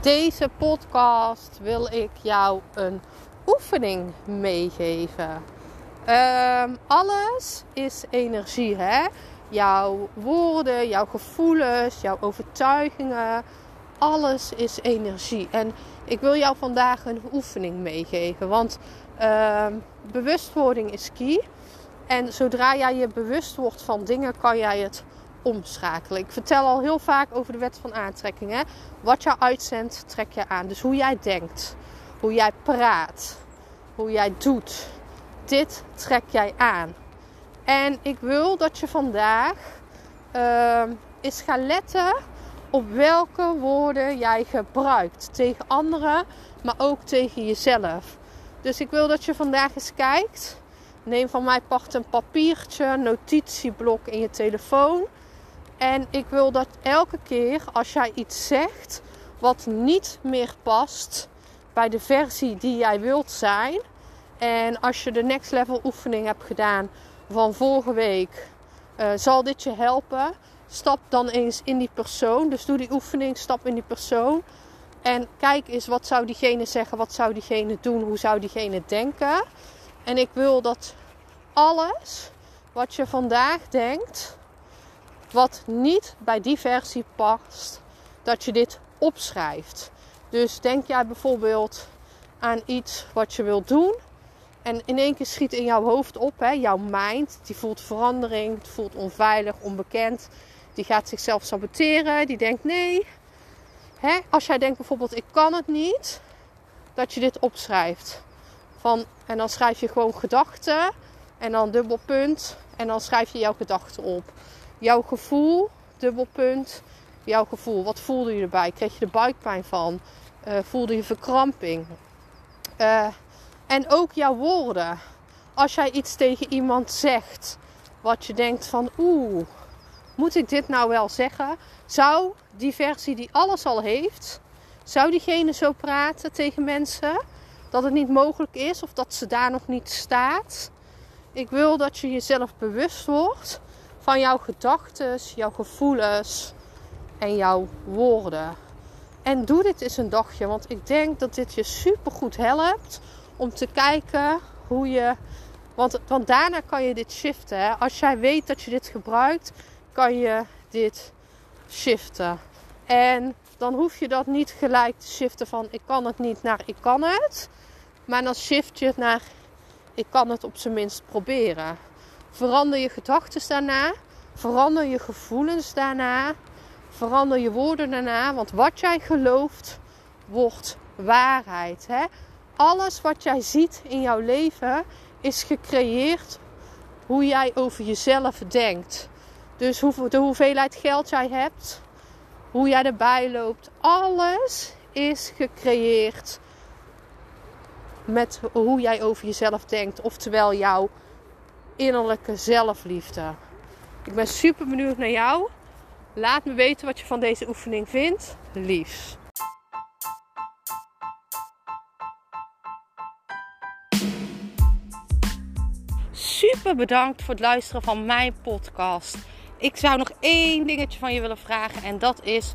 Deze podcast wil ik jou een oefening meegeven. Ehm, alles is energie, hè? Jouw woorden, jouw gevoelens, jouw overtuigingen, alles is energie. En ik wil jou vandaag een oefening meegeven, want ehm, bewustwording is key. En zodra jij je bewust wordt van dingen, kan jij het omschakelen. Ik vertel al heel vaak over de wet van aantrekking. Hè? Wat je uitzendt, trek je aan. Dus hoe jij denkt, hoe jij praat, hoe jij doet, dit trek jij aan. En ik wil dat je vandaag uh, eens gaat letten op welke woorden jij gebruikt tegen anderen, maar ook tegen jezelf. Dus ik wil dat je vandaag eens kijkt. Neem van mij part een papiertje, notitieblok in je telefoon. En ik wil dat elke keer als jij iets zegt wat niet meer past bij de versie die jij wilt zijn. En als je de next level oefening hebt gedaan van vorige week, uh, zal dit je helpen. Stap dan eens in die persoon. Dus doe die oefening, stap in die persoon. En kijk eens wat zou diegene zeggen, wat zou diegene doen, hoe zou diegene denken. En ik wil dat alles wat je vandaag denkt, wat niet bij die versie past, dat je dit opschrijft. Dus denk jij bijvoorbeeld aan iets wat je wilt doen. En in één keer schiet in jouw hoofd op, hè, jouw mind, die voelt verandering, die voelt onveilig, onbekend. Die gaat zichzelf saboteren, die denkt nee. Hè, als jij denkt bijvoorbeeld ik kan het niet, dat je dit opschrijft. Van, en dan schrijf je gewoon gedachten en dan dubbelpunt en dan schrijf je jouw gedachten op. Jouw gevoel, dubbelpunt, jouw gevoel. Wat voelde je erbij? Kreeg je er buikpijn van? Uh, voelde je verkramping? Uh, en ook jouw woorden. Als jij iets tegen iemand zegt wat je denkt van oeh, moet ik dit nou wel zeggen? Zou die versie die alles al heeft, zou diegene zo praten tegen mensen dat het niet mogelijk is of dat ze daar nog niet staat? Ik wil dat je jezelf bewust wordt van jouw gedachten, jouw gevoelens en jouw woorden. En doe dit eens een dagje, want ik denk dat dit je super goed helpt om te kijken hoe je. Want, want daarna kan je dit shiften. Als jij weet dat je dit gebruikt, kan je dit shiften. En dan hoef je dat niet gelijk te shiften van ik kan het niet naar ik kan het. Maar dan shift je het naar ik kan het op zijn minst proberen. Verander je gedachten daarna. Verander je gevoelens daarna. Verander je woorden daarna. Want wat jij gelooft, wordt waarheid. Hè? Alles wat jij ziet in jouw leven is gecreëerd hoe jij over jezelf denkt. Dus de hoeveelheid geld jij hebt, hoe jij erbij loopt, alles is gecreëerd met hoe jij over jezelf denkt. Oftewel jouw innerlijke zelfliefde. Ik ben super benieuwd naar jou. Laat me weten wat je van deze oefening vindt. Liefs. Super bedankt voor het luisteren van mijn podcast. Ik zou nog één dingetje van je willen vragen en dat is: